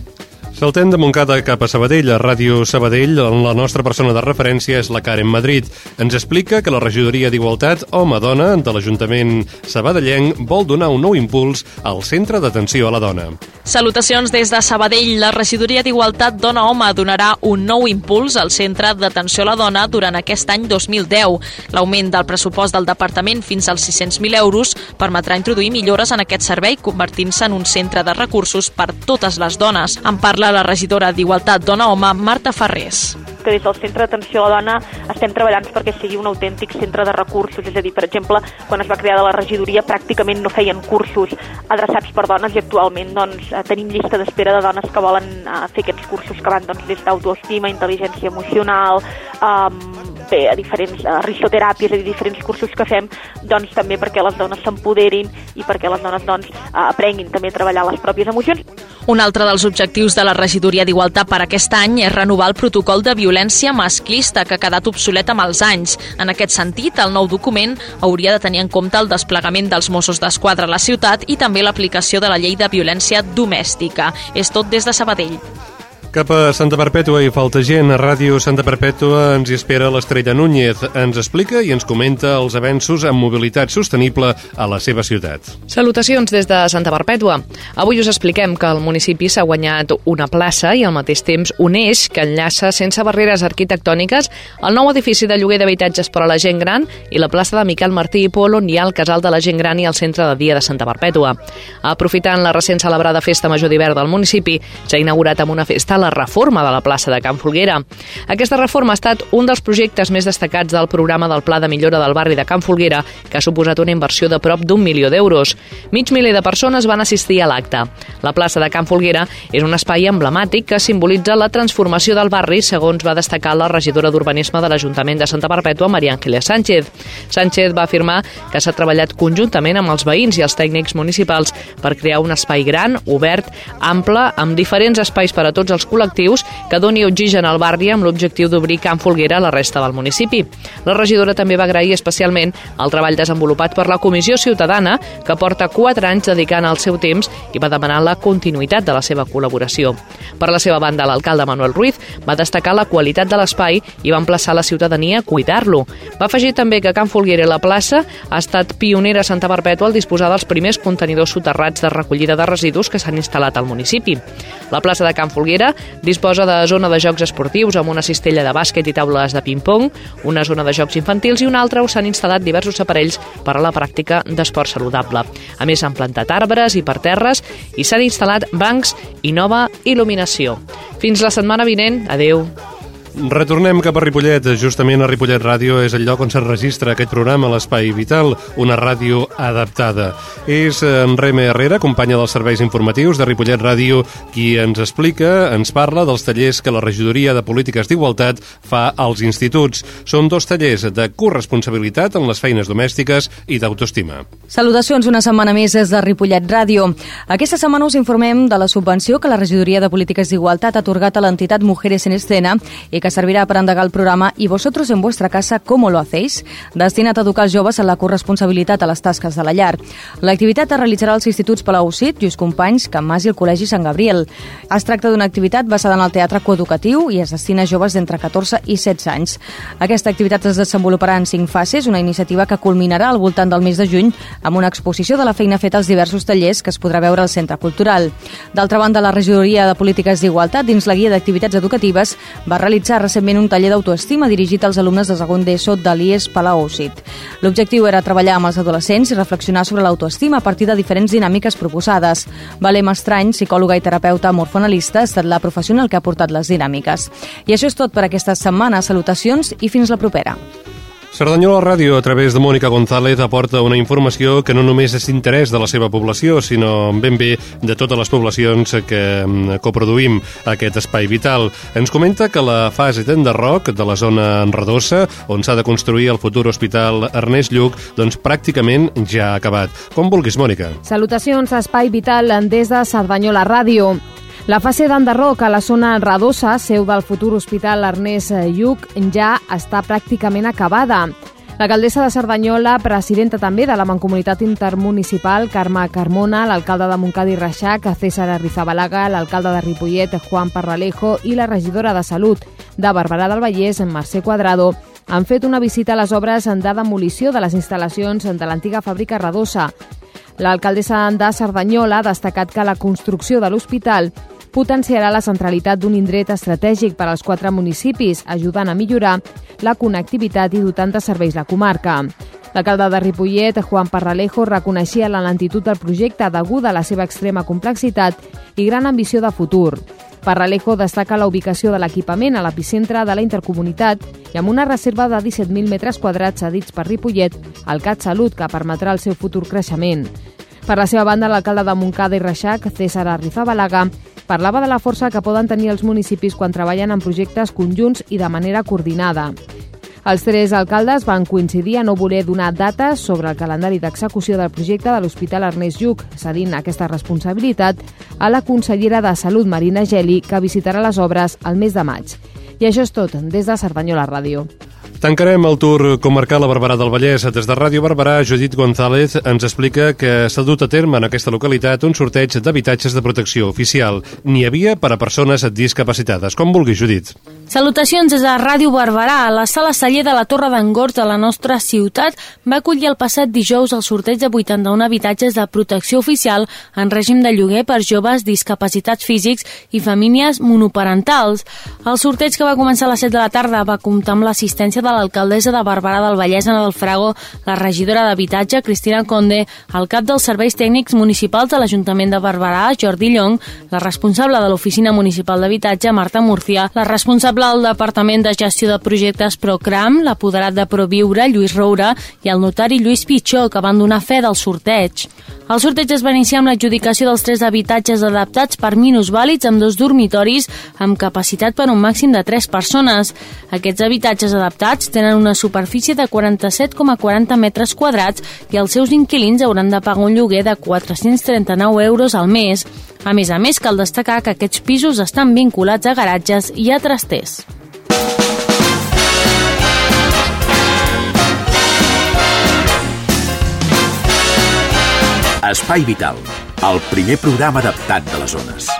A: Saltem de Montcada cap a Sabadell, a Ràdio Sabadell, on la nostra persona de referència és la Karen Madrid. Ens explica que la regidoria d'Igualtat Home-Dona de l'Ajuntament sabadellenc vol donar un nou impuls al Centre d'Atenció a la Dona.
I: Salutacions des de Sabadell. La regidoria d'Igualtat Dona-Home donarà un nou impuls al Centre d'Atenció a la Dona durant aquest any 2010. L'augment del pressupost del departament fins als 600.000 euros permetrà introduir millores en aquest servei, convertint-se en un centre de recursos per totes les dones. En parla la regidora d'Igualtat Dona-Home, Marta Ferrés
J: que des del Centre d'Atenció a la Dona estem treballant perquè sigui un autèntic centre de recursos, és a dir, per exemple, quan es va crear de la regidoria pràcticament no feien cursos adreçats per dones i actualment doncs, tenim llista d'espera de dones que volen uh, fer aquests cursos que van doncs, des d'autoestima, intel·ligència emocional, um, bé, a diferents a risoteràpies, a diferents cursos que fem, doncs també perquè les dones s'empoderin i perquè les dones doncs, aprenguin també a treballar les pròpies emocions.
I: Un altre dels objectius de la regidoria d'Igualtat per aquest any és renovar el protocol de violència masclista que ha quedat obsolet amb els anys. En aquest sentit, el nou document hauria de tenir en compte el desplegament dels Mossos d'Esquadra a la ciutat i també l'aplicació de la llei de violència domèstica. És tot des de Sabadell.
A: Cap a Santa Perpètua hi falta gent. A Ràdio Santa Perpètua ens hi espera l'Estrella Núñez. Ens explica i ens comenta els avenços en mobilitat sostenible a la seva ciutat.
K: Salutacions des de Santa Perpètua. Avui us expliquem que el municipi s'ha guanyat una plaça i al mateix temps un eix que enllaça sense barreres arquitectòniques el nou edifici de lloguer d'habitatges per a la gent gran i la plaça de Miquel Martí i Pol on hi ha el casal de la gent gran i el centre de dia de Santa Perpètua. Aprofitant la recent celebrada Festa Major d'hivern del municipi, s'ha inaugurat amb una festa la reforma de la plaça de Can Folguera. Aquesta reforma ha estat un dels projectes més destacats del programa del Pla de Millora del barri de Can Folguera, que ha suposat una inversió de prop d'un milió d'euros. Mig miler de persones van assistir a l'acte. La plaça de Can Folguera és un espai emblemàtic que simbolitza la transformació del barri, segons va destacar la regidora d'Urbanisme de l'Ajuntament de Santa Perpètua, Maria Ángeles Sánchez. Sánchez va afirmar que s'ha treballat conjuntament amb els veïns i els tècnics municipals per crear un espai gran, obert, ample, amb diferents espais per a tots els col·lectius que doni oxigen al barri amb l'objectiu d'obrir Can Folguera a la resta del municipi. La regidora també va agrair especialment el treball desenvolupat per la Comissió Ciutadana, que porta 4 anys dedicant el seu temps i va demanar la continuïtat de la seva col·laboració. Per la seva banda, l'alcalde Manuel Ruiz va destacar la qualitat de l'espai i va emplaçar la ciutadania a cuidar-lo. Va afegir també que Can Folguera i la plaça ha estat pionera a Santa Perpètua al disposar dels primers contenidors soterrats de recollida de residus que s'han instal·lat al municipi. La plaça de Can Folguera disposa de zona de jocs esportius amb una cistella de bàsquet i taules de ping-pong, una zona de jocs infantils i una altra on s'han instal·lat diversos aparells per a la pràctica d'esport saludable. A més, s'han plantat arbres i parterres i s'han instal·lat bancs i nova il·luminació. Fins la setmana vinent. Adeu.
A: Retornem cap a Ripollet. Justament a Ripollet Ràdio és el lloc on es registra aquest programa, l'Espai Vital, una ràdio adaptada. És en Reme Herrera, companya dels serveis informatius de Ripollet Ràdio, qui ens explica, ens parla dels tallers que la Regidoria de Polítiques d'Igualtat fa als instituts. Són dos tallers de corresponsabilitat en les feines domèstiques i d'autoestima.
L: Salutacions una setmana més des de Ripollet Ràdio. Aquesta setmana us informem de la subvenció que la Regidoria de Polítiques d'Igualtat ha atorgat a l'entitat Mujeres en Escena i que servirà per endegar el programa I vosotros en vuestra casa, ¿cómo lo hacéis? destinat a educar els joves en la corresponsabilitat a les tasques de la llar. L'activitat es realitzarà als instituts Palaucit, Lluís Companys, Can Mas i el Col·legi Sant Gabriel. Es tracta d'una activitat basada en el teatre coeducatiu i es destina a joves d'entre 14 i 16 anys. Aquesta activitat es desenvoluparà en cinc fases, una iniciativa que culminarà al voltant del mes de juny amb una exposició de la feina feta als diversos tallers que es podrà veure al Centre Cultural. D'altra banda, la Regidoria de Polítiques d'Igualtat, dins la guia d'activitats educatives, va realitzar recentment un taller d'autoestima dirigit als alumnes de segon d'ESO de l'IES Palaucit. L'objectiu era treballar amb els adolescents i reflexionar sobre l'autoestima a partir de diferents dinàmiques proposades. Valem Estrany, psicòloga i terapeuta morfonalista, ha estat la professional que ha portat les dinàmiques. I això és tot per aquesta setmana. Salutacions i fins la propera.
A: Cerdanyola Ràdio, a través de Mònica González, aporta una informació que no només és d'interès de la seva població, sinó ben bé de totes les poblacions que mm, coproduïm aquest espai vital. Ens comenta que la fase d'enderroc de la zona enredosa, on s'ha de construir el futur hospital Ernest Lluc, doncs pràcticament ja ha acabat. Com vulguis, Mònica.
M: Salutacions, Espai Vital, des de Cerdanyola Ràdio. La fase d'enderroc a la zona Radosa, seu del futur hospital Ernest Lluc, ja està pràcticament acabada. L'alcaldessa de Cerdanyola, presidenta també de la Mancomunitat Intermunicipal, Carme Carmona, l'alcalde de Montcada i Reixac, César Arrizabalaga, l'alcalde de Ripollet, Juan Parralejo, i la regidora de Salut de Barberà del Vallès, Mercè Quadrado, han fet una visita a les obres de demolició de les instal·lacions de l'antiga fàbrica Radosa. L'alcaldessa de Cerdanyola ha destacat que la construcció de l'hospital potenciarà la centralitat d'un indret estratègic per als quatre municipis, ajudant a millorar la connectivitat i dotant de serveis la comarca. L'alcalde de Ripollet, Juan Parralejo, reconeixia la lentitud del projecte deguda a la seva extrema complexitat i gran ambició de futur. Parralejo destaca la ubicació de l'equipament a l'epicentre de la intercomunitat i amb una reserva de 17.000 metres quadrats cedits per Ripollet al CatSalut, que permetrà el seu futur creixement. Per la seva banda, l'alcalde de Montcada i Reixac, César Arrizabalaga, parlava de la força que poden tenir els municipis quan treballen en projectes conjunts i de manera coordinada. Els tres alcaldes van coincidir a no voler donar dates sobre el calendari d'execució del projecte de l'Hospital Ernest Lluc, cedint aquesta responsabilitat a la consellera de Salut Marina Geli, que visitarà les obres al mes de maig. I això és tot, des de Cerdanyola Ràdio.
A: Tancarem el tour comarcal a Barberà del Vallès. Des de Ràdio Barberà, Judit González ens explica que s'ha dut a terme en aquesta localitat un sorteig d'habitatges de protecció oficial. N'hi havia per a persones discapacitades. Com vulgui, Judit.
N: Salutacions des de Ràdio Barberà. La sala celler de la Torre d'Angors de la nostra ciutat va acollir el passat dijous el sorteig de 81 habitatges de protecció oficial en règim de lloguer per joves discapacitats físics i famílies monoparentals. El sorteig que va començar a les 7 de la tarda va comptar amb l'assistència de l'alcaldessa de Barberà del Vallès, Ana del Frago, la regidora d'Habitatge, Cristina Conde, el cap dels serveis tècnics municipals de l'Ajuntament de Barberà, Jordi Llong, la responsable de l'Oficina Municipal d'Habitatge, Marta Murcia, la responsable del Departament de Gestió de Projectes Procram, l'apoderat de Proviure, Lluís Roura, i el notari Lluís Pitxó, que van donar fe del sorteig. El sorteig es va iniciar amb l'adjudicació dels tres habitatges adaptats per minusvàlids amb dos dormitoris amb capacitat per un màxim de tres persones. Aquests habitatges adaptats tenen una superfície de 47,40 metres quadrats i els seus inquilins hauran de pagar un lloguer de 439 euros al mes. A més a més, cal destacar que aquests pisos estan vinculats a garatges i a trasters.
O: Espai Vital, el primer programa adaptat de les zones.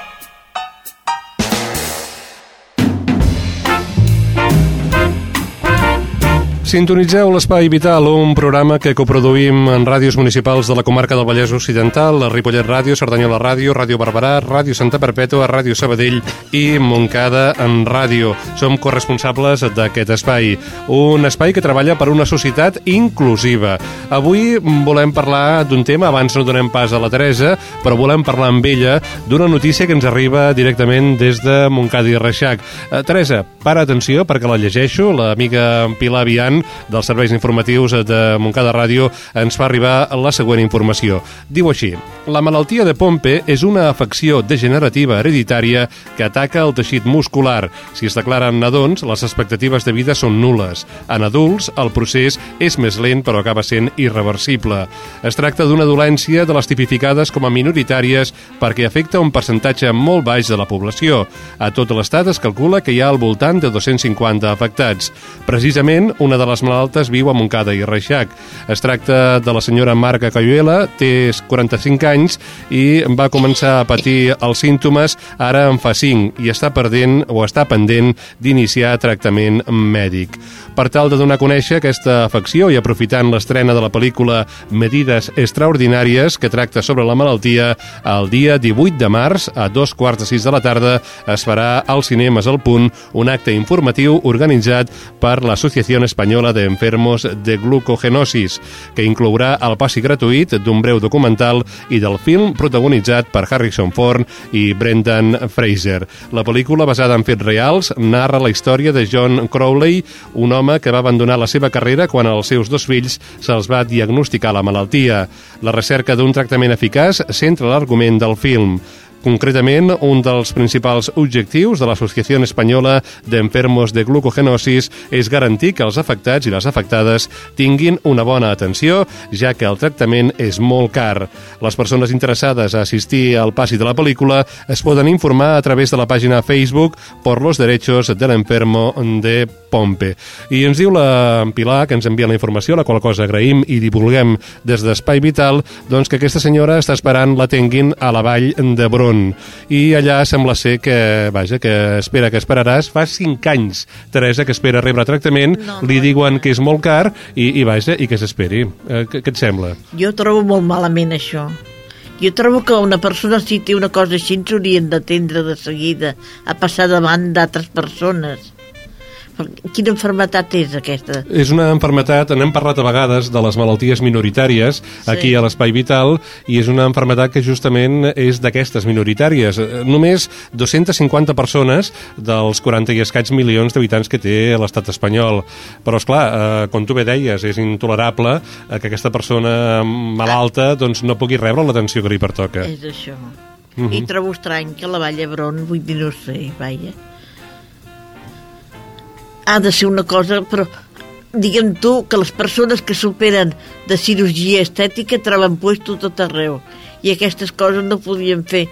A: Sintonitzeu l'Espai Vital, un programa que coproduïm en ràdios municipals de la comarca del Vallès Occidental, la Ripollet Ràdio, Cerdanyola Ràdio, Ràdio Barberà, Ràdio Santa Perpètua, Ràdio Sabadell i Montcada en Ràdio. Som corresponsables d'aquest espai, un espai que treballa per una societat inclusiva. Avui volem parlar d'un tema, abans no donem pas a la Teresa, però volem parlar amb ella d'una notícia que ens arriba directament des de Montcada i Reixac. Eh, Teresa, para atenció perquè la llegeixo, l'amiga Pilar Vian dels serveis informatius de Montcada Ràdio ens fa arribar la següent informació. Diu així, la malaltia de Pompe és una afecció degenerativa hereditària que ataca el teixit muscular. Si es declaren nadons, les expectatives de vida són nules. En adults, el procés és més lent però acaba sent irreversible. Es tracta d'una dolència de les tipificades com a minoritàries perquè afecta un percentatge molt baix de la població. A tot l'estat es calcula que hi ha al voltant de 250 afectats. Precisament, una de les malaltes viu a Montcada i Reixac. Es tracta de la senyora Marga Cayuela, té 45 anys i va començar a patir els símptomes ara en fa 5 i està perdent o està pendent d'iniciar tractament mèdic. Per tal de donar a conèixer aquesta afecció i aprofitant l'estrena de la pel·lícula Medides Extraordinàries, que tracta sobre la malaltia, el dia 18 de març, a dos quarts de sis de la tarda, es farà als cinemes al punt un acte informatiu organitzat per l'Associació Espanyola de Enfermos de Glucogenosis, que inclourà el passi gratuït d'un breu documental i del film protagonitzat per Harrison Ford i Brendan Fraser. La pel·lícula, basada en fets reals, narra la història de John Crowley, un home que va abandonar la seva carrera quan als seus dos fills se'ls va diagnosticar la malaltia. La recerca d'un tractament eficaç centra l'argument del film. Concretament, un dels principals objectius de l'Associació Espanyola d'Enfermos de Glucogenosis és garantir que els afectats i les afectades tinguin una bona atenció, ja que el tractament és molt car. Les persones interessades a assistir al passi de la pel·lícula es poden informar a través de la pàgina Facebook por los derechos del enfermo de Pompe. I ens diu la Pilar, que ens envia la informació, la qual cosa agraïm i divulguem des d'Espai Vital, doncs que aquesta senyora està esperant l'atenguin a la vall d'Hebron Caron. I allà sembla ser que, vaja, que espera que esperaràs. Fa 5 anys, Teresa, que espera rebre tractament, no, no, li diuen que és molt car i, i vaja, i que s'esperi. Eh, què, què et sembla?
B: Jo trobo molt malament això. Jo trobo que una persona, si té una cosa així, ens haurien d'atendre de seguida, a passar davant d'altres persones Quina enfermetat és aquesta?
A: És una enfermetat, n'hem parlat a vegades de les malalties minoritàries sí. aquí a l'Espai Vital i és una enfermetat que justament és d'aquestes minoritàries. Només 250 persones dels 40 i escaig milions d'habitants que té l'estat espanyol. Però, és clar, eh, com tu bé deies, és intolerable eh, que aquesta persona malalta doncs, no pugui rebre l'atenció que li pertoca.
B: És això. Uh -huh. I trobo estrany que la Vall d'Hebron, vull dir, no sé, vaja ha de ser una cosa, però diguem tu que les persones que superen de cirurgia estètica troben puesto tot arreu. I aquestes coses no podien fer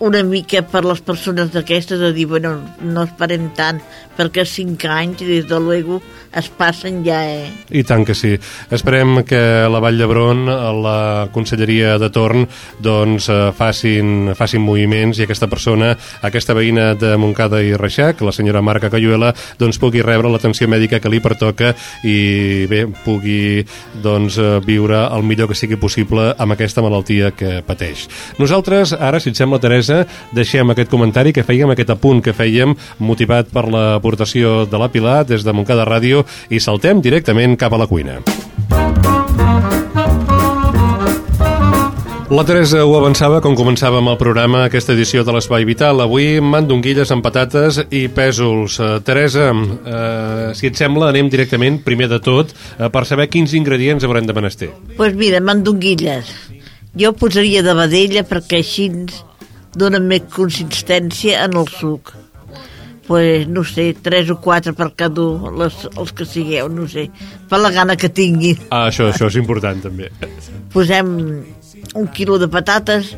B: una mica per les persones d'aquestes de dir, bueno, no esperem tant perquè cinc anys, des de luego, es passen ja, eh?
A: I tant que sí. Esperem que la Vall d'Hebron, la Conselleria de Torn, doncs eh, facin, facin moviments i aquesta persona, aquesta veïna de Montcada i Reixac, la senyora Marca Cayuela, doncs pugui rebre l'atenció mèdica que li pertoca i bé, pugui doncs eh, viure el millor que sigui possible amb aquesta malaltia que pateix. Nosaltres, ara, si et sembla, Teresa, deixem aquest comentari que fèiem, aquest apunt que fèiem, motivat per l'aportació de la Pilar des de Montcada Ràdio i saltem directament cap a la cuina. La Teresa ho avançava com començàvem el programa, aquesta edició de l'Espai Vital. Avui mandonguilles amb patates i pèsols. Uh, Teresa, uh, si et sembla, anem directament, primer de tot, uh, per saber quins ingredients haurem de menester.
B: Doncs pues mira, mandonguilles. Jo posaria de vedella perquè així donen més consistència en el suc pues, no sé, tres o quatre per cada un, les, els que sigueu, no sé, per la gana que tingui.
A: Ah, això, això és important, també.
B: Posem un quilo de patates,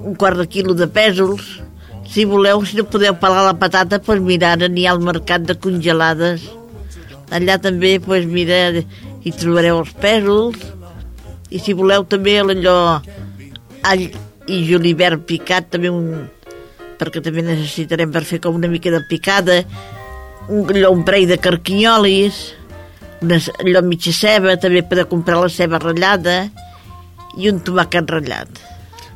B: un quart de quilo de pèsols, si voleu, si no podeu pelar la patata, doncs mira, ara n'hi ha al mercat de congelades. Allà també, doncs mira, hi trobareu els pèsols, i si voleu també allò all i julivert picat, també un, perquè també necessitarem per fer com una mica de picada, un, allò, un parell de carquinyolis, una, allò mitja ceba, també per comprar la ceba ratllada, i un tomàquet ratllat.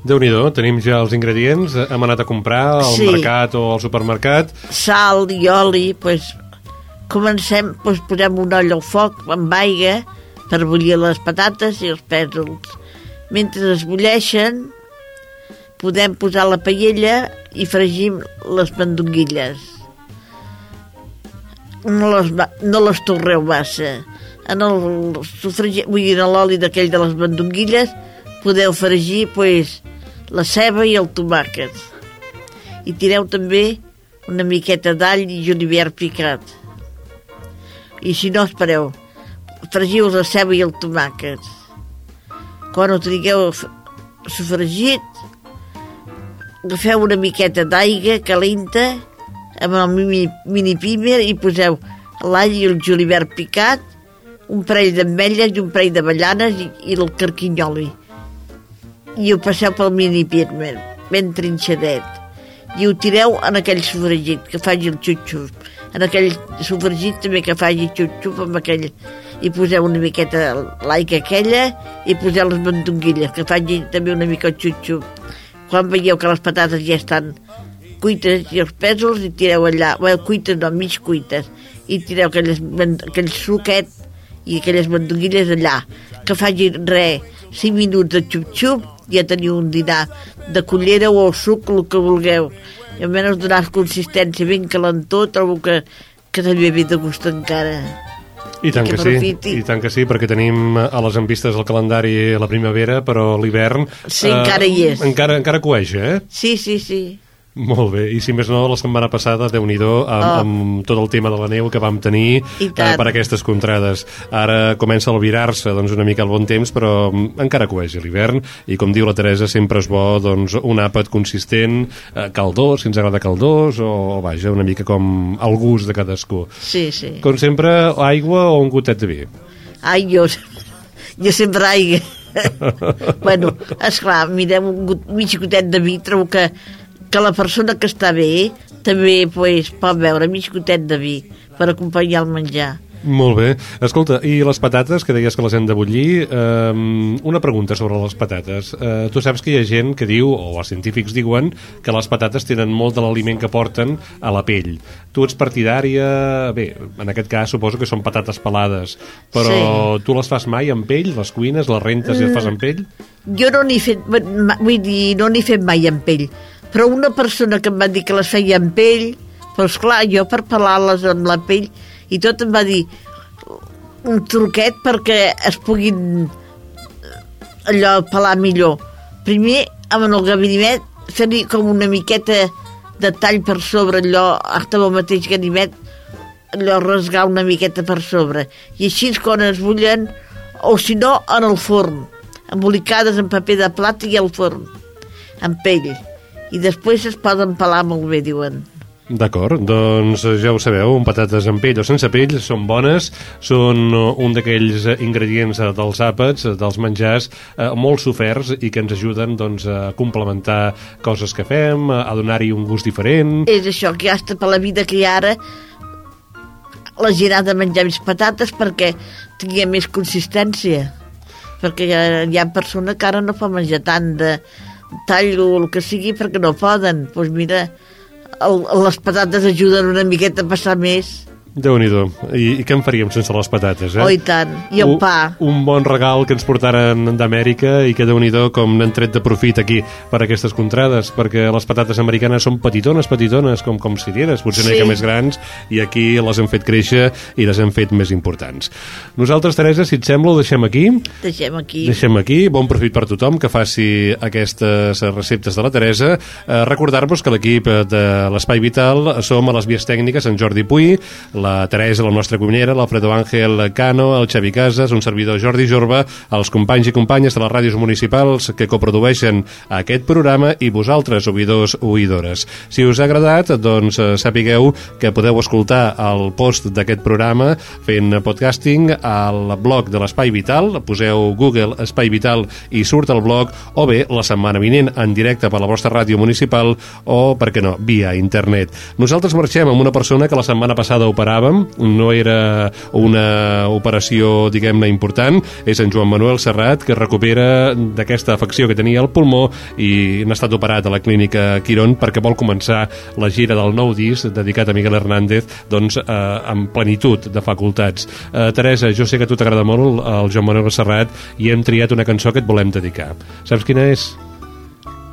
A: déu nhi tenim ja els ingredients, hem anat a comprar al sí. mercat o al supermercat.
B: Sal i oli, doncs comencem, doncs posem un olla al foc amb aigua per bullir les patates i els pèsols. Mentre es bulleixen, podem posar la paella i fregim les mandonguilles. No les, no les torreu massa. En el sofregir, vull dir, l'oli d'aquell de les mandonguilles podeu fregir pues, la ceba i el tomàquet. I tireu també una miqueta d'all i julivert picat. I si no, espereu, fregiu la ceba i el tomàquet. Quan ho trigueu sofregit, agafeu una miqueta d'aigua calenta amb el mini, mini i poseu l'all i el julivert picat, un parell d'ametlles i un parell d'avellanes i, i el carquinyoli. I ho passeu pel mini pimer, ben trinxadet. I ho tireu en aquell sofregit, que faci el xup-xup. En aquell sofregit també que faci xup-xup amb aquell... I poseu una miqueta l'aigua aquella i poseu les mandonguilles, que faci també una mica xup-xup quan veieu que les patates ja estan cuites i els pèsols i tireu allà, bé, cuites no, mig cuites, i tireu aquelles, aquell suquet i aquelles mandonguilles allà, que faci res, 5 minuts de xup-xup, ja teniu un dinar de cullera o el suc, el que vulgueu. I almenys donar consistència ben calentó, trobo que, que també ve de gust encara.
A: I tant que, que sí, i tant que sí, perquè tenim a les envistes el calendari la primavera, però l'hivern...
B: Sí, eh, encara hi és.
A: Encara, encara coeix, eh?
B: Sí, sí, sí.
A: Molt bé, i si més no, la setmana passada, déu nhi amb, oh. amb tot el tema de la neu que vam tenir eh, per aquestes contrades. Ara comença a albirar-se doncs, una mica el bon temps, però encara coeix l'hivern, i com diu la Teresa, sempre és bo doncs, un àpat consistent, eh, caldós, si ens agrada caldós, o, o vaja, una mica com el gust de cadascú.
B: Sí, sí.
A: Com sempre, aigua o un gotet de vi?
B: Ai, jo, jo sempre aigua. bueno, esclar, mirem un got, mig gotet de vi, trobo que que la persona que està bé també pues, pot beure mig gotet de vi per acompanyar el menjar.
A: Molt bé. Escolta, i les patates, que deies que les hem de bullir, eh, una pregunta sobre les patates. Eh, tu saps que hi ha gent que diu, o els científics diuen, que les patates tenen molt de l'aliment que porten a la pell. Tu ets partidària... Bé, en aquest cas suposo que són patates pelades, però sí. tu les fas mai amb pell? Les cuines, les rentes mm. i les fas amb pell?
B: Jo no n'he fet... Vull dir, no n'he fet mai amb pell però una persona que em va dir que les feia amb pell, doncs clar, jo per pelar-les amb la pell, i tot em va dir un truquet perquè es puguin eh, allò pelar millor. Primer, amb el ganivet, fer-hi com una miqueta de tall per sobre allò, hasta el mateix ganivet, allò rasgar una miqueta per sobre. I així quan es bullen, o si no, en el forn, embolicades en paper de plata i al forn, en pell. I després es poden pelar molt bé, diuen.
A: D'acord, doncs ja ho sabeu, patates amb pell o sense pell són bones, són un d'aquells ingredients dels àpats, dels menjars, eh, molt soferts i que ens ajuden doncs, a complementar coses que fem, a donar-hi un gust diferent.
B: És això, que hasta per la vida que hi ha ara la gent ha de menjar més patates perquè tingui més consistència perquè hi ha, hi ha persones que ara no fa menjar tant de tall o el que sigui perquè no poden. Doncs pues mira, el, les patates ajuden una miqueta a passar més
A: déu nhi I, I què en faríem sense les patates, eh?
B: Oh, i tant. I el pa.
A: Un, un bon regal que ens portaren d'Amèrica i que déu nhi com n'han tret de profit aquí per aquestes contrades, perquè les patates americanes són petitones, petitones, com, com cireres, potser sí. una mica més grans, i aquí les hem fet créixer i les hem fet més importants. Nosaltres, Teresa, si et sembla, ho deixem aquí.
B: Deixem aquí.
A: Deixem aquí. Bon profit per tothom que faci aquestes receptes de la Teresa. Eh, Recordar-vos que l'equip de l'Espai Vital som a les vies tècniques en Jordi Puy, la Teresa, la nostra cuinera, l'Alfredo Ángel Cano, el Xavi Casas, un servidor Jordi Jorba, els companys i companyes de les ràdios municipals que coprodueixen aquest programa i vosaltres, oïdors oïdores. Si us ha agradat, doncs eh, sapigueu que podeu escoltar el post d'aquest programa fent podcasting al blog de l'Espai Vital, poseu Google Espai Vital i surt el blog, o bé la setmana vinent en directe per la vostra ràdio municipal o, per què no, via internet. Nosaltres marxem amb una persona que la setmana passada operava esperàvem, no era una operació, diguem-ne, important, és en Joan Manuel Serrat, que recupera d'aquesta afecció que tenia al pulmó i n'ha estat operat a la clínica Quirón perquè vol començar la gira del nou disc dedicat a Miguel Hernández doncs, eh, amb plenitud de facultats. Eh, Teresa, jo sé que a tu t'agrada molt el Joan Manuel Serrat i hem triat una cançó que et volem dedicar. Saps quina és?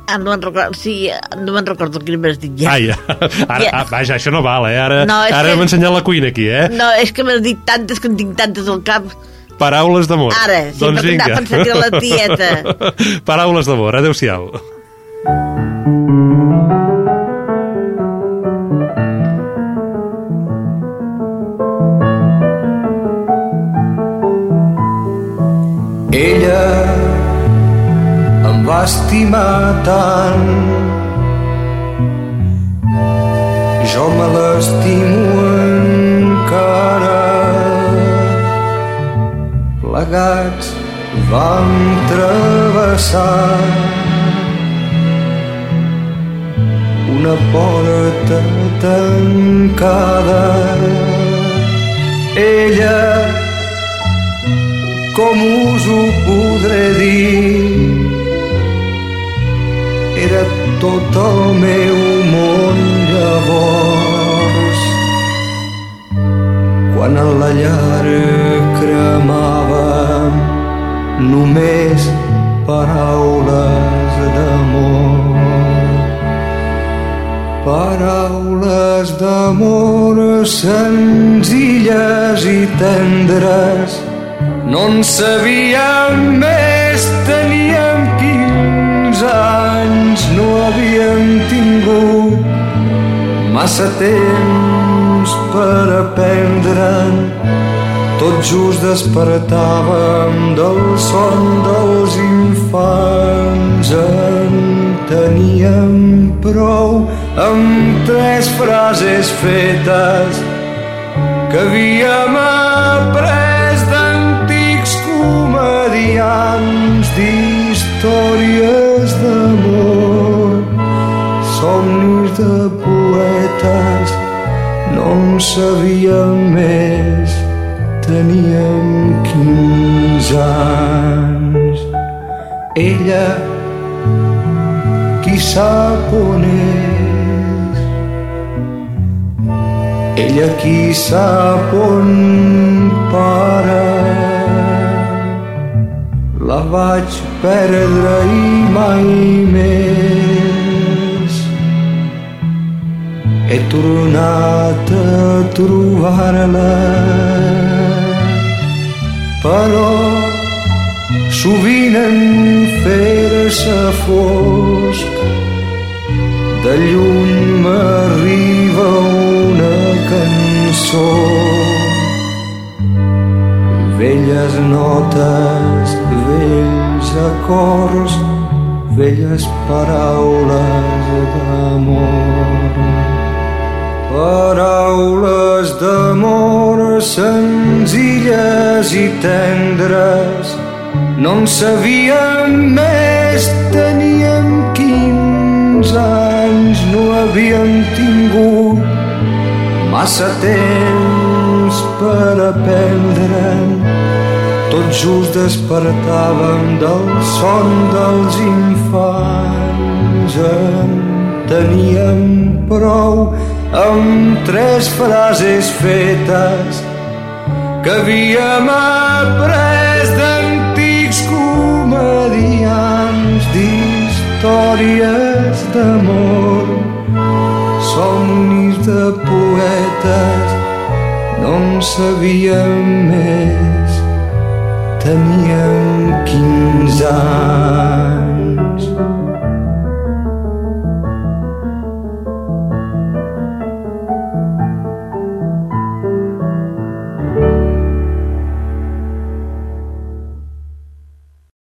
B: Ah, no me'n recordo, sí, no me'n recordo quin m'has dit ja.
A: Ja. Ara, ja. Ah, vaja, això no val, eh? Ara,
B: no,
A: ara
B: que...
A: hem ensenyat la cuina aquí, eh?
B: No, és que m'has dit tantes que en tinc tantes al cap.
A: Paraules d'amor.
B: Ara, sí,
A: doncs
B: perquè
A: vinga.
B: pensat que era la tieta.
A: Paraules d'amor, adeu-siau.
P: Ella va estimar tant. Jo me l'estimo encara. Plegats vam travessar una porta tancada. Ella, com us ho podré dir, era tot el meu món llavors. Quan en la llar cremava només paraules d'amor. Paraules d'amor senzilles i tendres no en sabíem més, teníem 15 anys, no havíem tingut massa temps per aprendre'n. Tot just despertàvem del son dels infants. En teníem prou amb tres frases fetes que havíem après d'antics comedians d'històries d'amor, somnis de poetes, no en sabíem més, teníem 15 anys. Ella, qui sap on és, ella qui sap on para. La vaig perdre i mai més. He tornat a trobar-la, però sovint en fer-se fosc de lluny m'arriba una cançó. Velles notes, vells acords, velles paraules d'amor. Paraules d'amor senzilles i tendres, no en sabíem més, teníem 15 anys, no havíem tingut massa temps per aprendre'n. Tot just despertàvem del son dels infants. En teníem prou amb tres frases fetes que havíem après d'antics comedians d'històries d'amor somnis de poetes no en sabíem més caminham quinzais.